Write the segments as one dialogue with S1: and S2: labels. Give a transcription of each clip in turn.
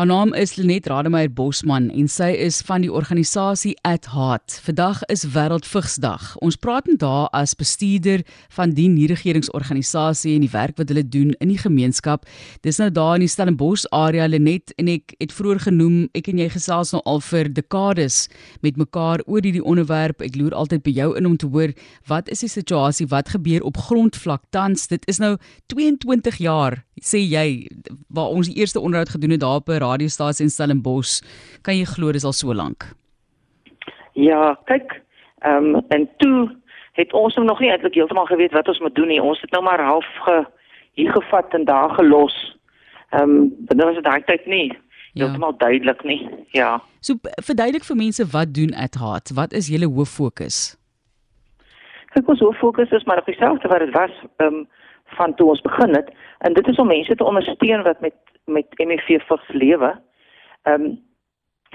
S1: Haar naam is Lenet Rademeier Bosman en sy is van die organisasie At Heart. Vandag is Wêreldvigsdag. Ons praat met haar as bestuurder van die nie-regeringsorganisasie en die werk wat hulle doen in die gemeenskap. Dis nou daar in die Stellenbosch area Lenet en ek het vroeër genoem, ek en jy gesels nou al vir dekades met mekaar oor hierdie onderwerp. Ek loer altyd by jou in om te hoor wat is die situasie, wat gebeur op grondvlak tans? Dit is nou 22 jaar sê jy waar ons die eerste onderhoud gedoen het daar 'n radiostasie in Stellenbosch, kan jy glo dis al so lank?
S2: Ja, kyk, ehm um, en toe het ons nog nie eintlik heeltemal geweet wat ons moet doen nie. Ons het nou maar half ge hier gevat en daar gelos. Ehm um, dit was dit daai tyd nie. Ja. Heeltemal duidelik nie. Ja.
S1: So verduidelik vir mense wat doen at heart? Wat is julle hoof fokus?
S2: Kyk, ons hoof fokus is maar op dieselfde wat dit was. Ehm um, van toe ons begin het en dit is om mense te ondersteun wat met met MEV vigs lewe. Ehm um,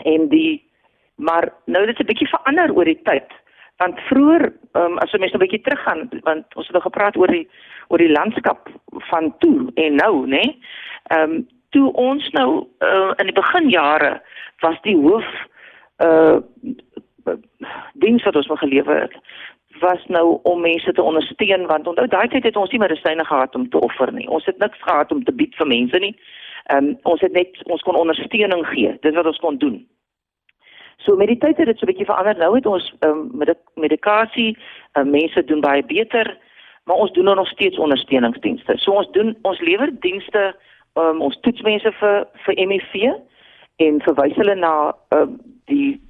S2: en die maar nou dit het 'n bietjie verander oor die tyd. Want vroeër ehm um, as jy mense 'n bietjie teruggaan want ons het al gepraat oor die oor die landskap van toe en nou, né? Nee? Ehm um, toe ons nou uh, in die beginjare was die hoof uh dings wat ons nog gelewe het was nou om mense te ondersteun want onthou daai tyd het ons nie medisyne gehad om te offer nie. Ons het niks gehad om te bied vir mense nie. Ehm um, ons het net ons kon ondersteuning gee. Dis wat ons kon doen. So met die tyd het dit so 'n bietjie verander. Nou het ons ehm um, met medikasie, um, mense doen baie beter, maar ons doen nog steeds ondersteuningsdienste. So ons doen ons lewer dienste um, ons toets mense vir vir HIV en verwys hulle na ehm um, die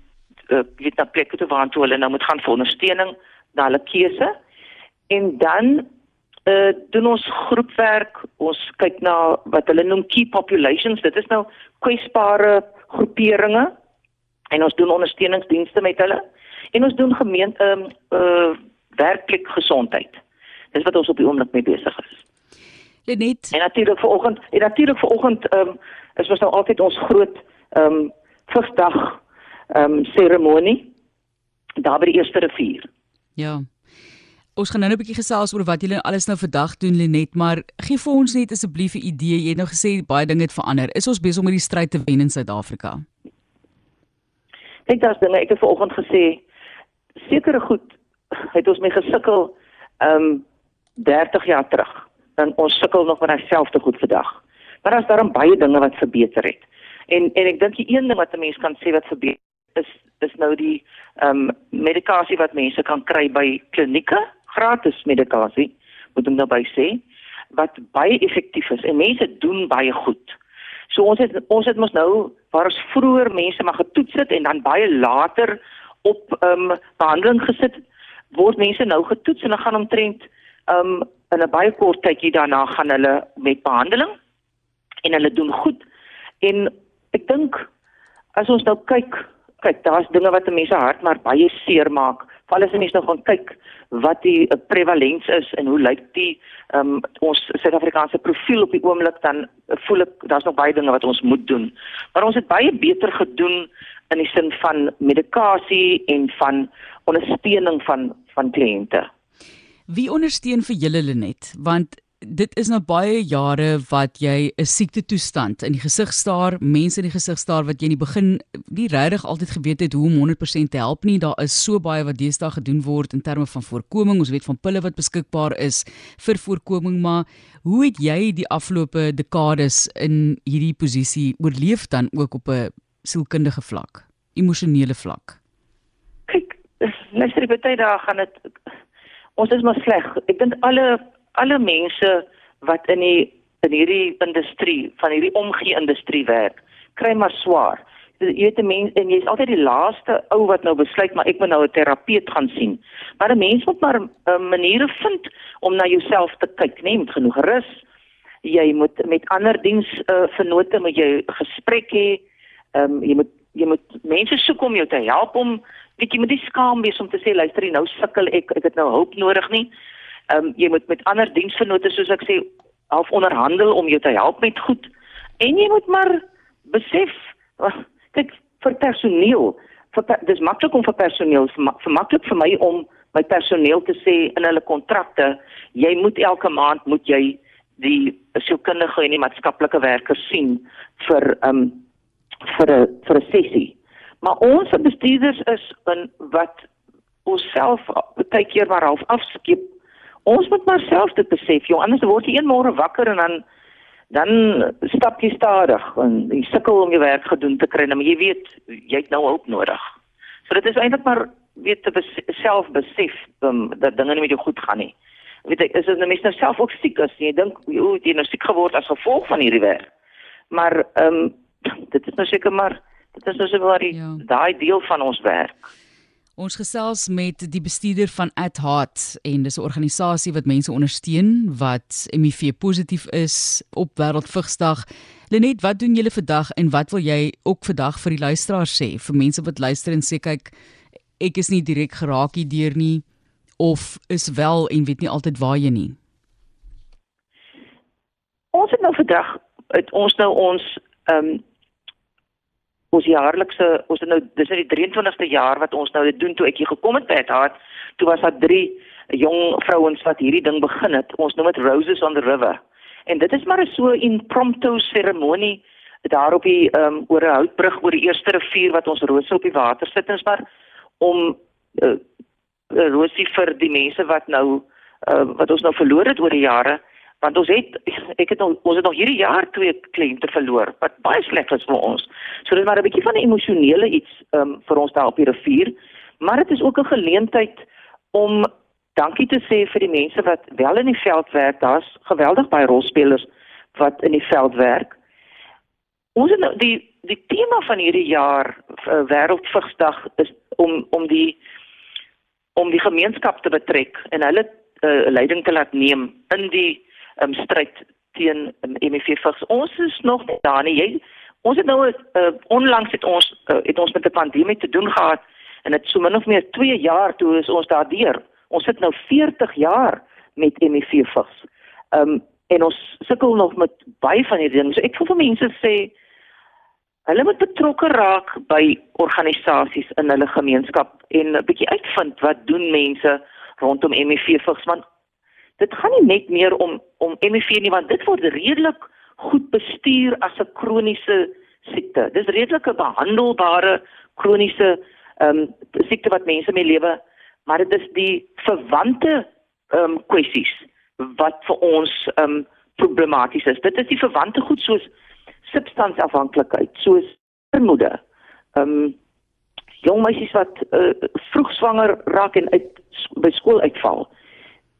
S2: uh, weet na plekke toe waar hulle nou moet gaan vir ondersteuning na hulle keuse. En dan uh doen ons groepwerk. Ons kyk na wat hulle noem key populations. Dit is nou kwesbare groeperinge en ons doen ondersteuningsdienste met hulle. En ons doen gemeente ehm uh, werklik gesondheid. Dis wat ons op die oomblik mee besig is.
S1: Lenet.
S2: En natuurlik vanoggend, en natuurlik vanoggend ehm um, is ons nou altyd ons groot ehm um, Vrydag ehm um, seremonie daar by die eerste rivier.
S1: Ja. Ons gaan nou 'n bietjie gesels oor wat julle alles nou vandag doen Lenet, maar gee vir ons net asseblief 'n idee. Jy het nou gesê baie dinge het verander. Is ons besig om hierdie stryd te wen in Suid-Afrika?
S2: Ek dink dinge ek het vanoggend gesê sekere goed het ons mee gesukkel ehm um, 30 jaar terug. Dan ons sukkel nog met dieselfde goed vandag. Maar daar's daarom baie dinge wat verbeter het. En en ek dink die een ding wat 'n mens kan sê wat verbeter is is nou die ehm um, medikasie wat mense kan kry by klinieke gratis medikasie, moet ek nou by sê, wat baie effektief is en mense doen baie goed. So ons het ons het mos nou waar ons vroeër mense maar getoets het en dan baie later op ehm um, behandeling gesit word mense nou getoets en dan gaan omtrent ehm um, in 'n baie kort tydjie daarna gaan hulle met behandeling en hulle doen goed. En ek dink as ons nou kyk, kyk, daar's dinge wat mense hart maar baie seer maak val as mense nou gaan kyk wat die uh, prevalens is en hoe lyk die um, ons Suid-Afrikaanse profiel op die oomblik dan voel ek daar's nog baie dinge wat ons moet doen. Maar ons het baie beter gedoen in die sin van medikasie en van ondersteuning van van kliënte.
S1: Wie ondersteun vir julle Lenet? Want dit is nou baie jare wat jy 'n siekte toestand in die gesig staar, mense in die gesig staar wat jy in die begin nie regtig altyd geweet het hoe om 100% te help nie. Daar is so baie wat deesdae gedoen word in terme van voorkoming. Ons weet van pille wat beskikbaar is vir voorkoming, maar hoe het jy die afgelope dekades in hierdie posisie oorleef dan ook op 'n sielkundige vlak, emosionele vlak?
S2: Kyk, luister, baie dae gaan dit ons is maar sleg. Ek dink alle alle mense wat in die in hierdie industrie van hierdie omgee industrie werk, kry maar swaar. Jy weet 'n mens en jy's altyd die laaste ou wat nou besluit maar ek moet nou 'n terapeut gaan sien. Maar 'n mens moet maar 'n uh, maniere vind om na jouself te kyk, nee, met genoeg rus. Jy moet met ander diens uh, vennote met jou gesprek hê. Ehm um, jy moet jy moet mense soek om jou te help om weet jy moet nie skaam wees om te sê luister jy nou sukkel ek ek het nou hulp nodig nie. Ehm um, jy moet met ander diensvennote soos ek sê half onderhandel om jou te help met goed. En jy moet maar besef kyk vir personeel vir dis maklik om vir personeel vir maklik vir my om my personeel te sê in hulle kontrakte jy moet elke maand moet jy die sielkundige en die maatskaplike werkers sien vir ehm um, vir 'n vir 'n sessie. Maar ons bestuurders is in wat onsself baie keer maar half afskep. Ons moet maar self dit besef, jong, anders word jy een môre wakker en dan dan stap jy stadig en jy sukkel om jou werk gedoen te kry, maar jy weet jy het nou hulp nodig. So dit is eintlik maar weet te self besef um, dat dinge nie met jou goed gaan nie. Weet ek, is dit nou mens nou self ook siek as jy dink jy het nou siek geword as gevolg van hierdie werk. Maar ehm um, dit is nou seker maar dit is nou so waar die ja. daai deel van ons werk.
S1: Ons gesels met die bestuurder van AdHeart en dis 'n organisasie wat mense ondersteun wat HIV positief is op Wêreldvigsdag. Lenet, wat doen julle vandag en wat wil jy ook vandag vir die luisteraars sê vir mense wat luister en sê kyk ek is nie direk geraak hierdeur nie of is wel en weet nie altyd waar jy nie.
S2: Ons het nou vandag het ons nou ons ehm um, ons jaarlikse ons het nou dis nou die 23ste jaar wat ons nou dit doen. Toe ek hier gekom het by het toe was daar drie jong vrouens wat hierdie ding begin het. Ons noem dit roses on the river. En dit is maar 'n so impromptu seremonie daar op die ehm um, oor 'n houtbrug oor die eerste rivier wat ons rose op die water sit. Ons maar om uh, rosie vir die mense wat nou uh, wat ons nou verloor het oor die jare want ons het ek het nog ons het nog hierdie jaar twee kliënte verloor wat baie sleg was vir ons. So dis maar 'n bietjie van 'n emosionele iets um, vir ons daar op die rivier, maar dit is ook 'n geleentheid om dankie te sê vir die mense wat wel in die veld werk. Daar's geweldig baie rolspelers wat in die veld werk. Ons het nou die die tema van hierdie jaar uh, wêreldvigsdag is om om die om die gemeenskap te betrek en hulle uh, leiding te laat neem in die um, stryd teen um, HIV vigs. Ons is nog daar nie. Jy ons het nou uh, onlangs het ons uh, het ons met 'n pandemie te doen gehad en dit so min of meer 2 jaar toe is ons daardeur. Ons sit nou 40 jaar met HIV vigs. Ehm um, en ons sukkel nog met baie van hierdie dinge. So ek voel vir mense sê hulle moet betrokke raak by organisasies in hulle gemeenskap en 'n bietjie uitvind wat doen mense rondom HIV vigs want dit gaan nie net meer om om HIV nie want dit word redelik goed bestuur as 'n kroniese siekte. Dis redelik 'n behandelbare kroniese ehm um, siekte wat mense mee lewe, maar dit is die verwante ehm um, kwessies wat vir ons ehm um, problematies is. Dit is die verwante goed soos substansafhanklikheid, soos vermoede. Ehm um, jong meisies wat uh, vroeg swanger raak en uit by skool uitval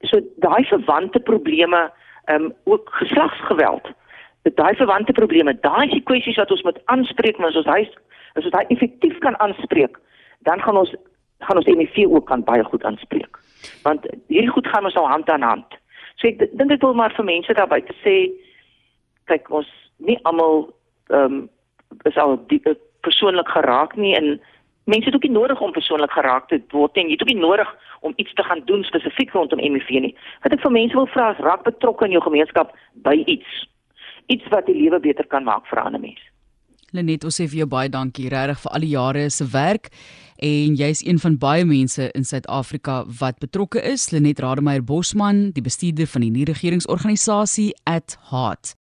S2: so daai verwante probleme ehm um, ook geslagsgeweld. Daai verwante probleme daai is die kwessies wat ons moet aanspreek maar as ons hy as ons daai effektief kan aanspreek dan gaan ons gaan ons HIV ook kan baie goed aanspreek. Want hierdie goed gaan ons al hand aan hand. So ek dink ek wil maar vir mense daarby te sê kyk ons nie almal ehm um, is al die persoonlik geraak nie en mense het ook nie nodig om persoonlik geraak te word en jy het ook nie nodig om iets te gaan doen spesifiek rondom HIV nie. Wat ek vir mense wil vra is raak betrokke in jou gemeenskap by iets. Iets wat die lewe beter kan maak vir ander mense.
S1: Lenet, ons sê vir jou baie dankie regtig vir al die jare se werk en jy's een van baie mense in Suid-Afrika wat betrokke is. Lenet Rademeier Bosman, die bestuurder van die nie-regeringsorganisasie @heart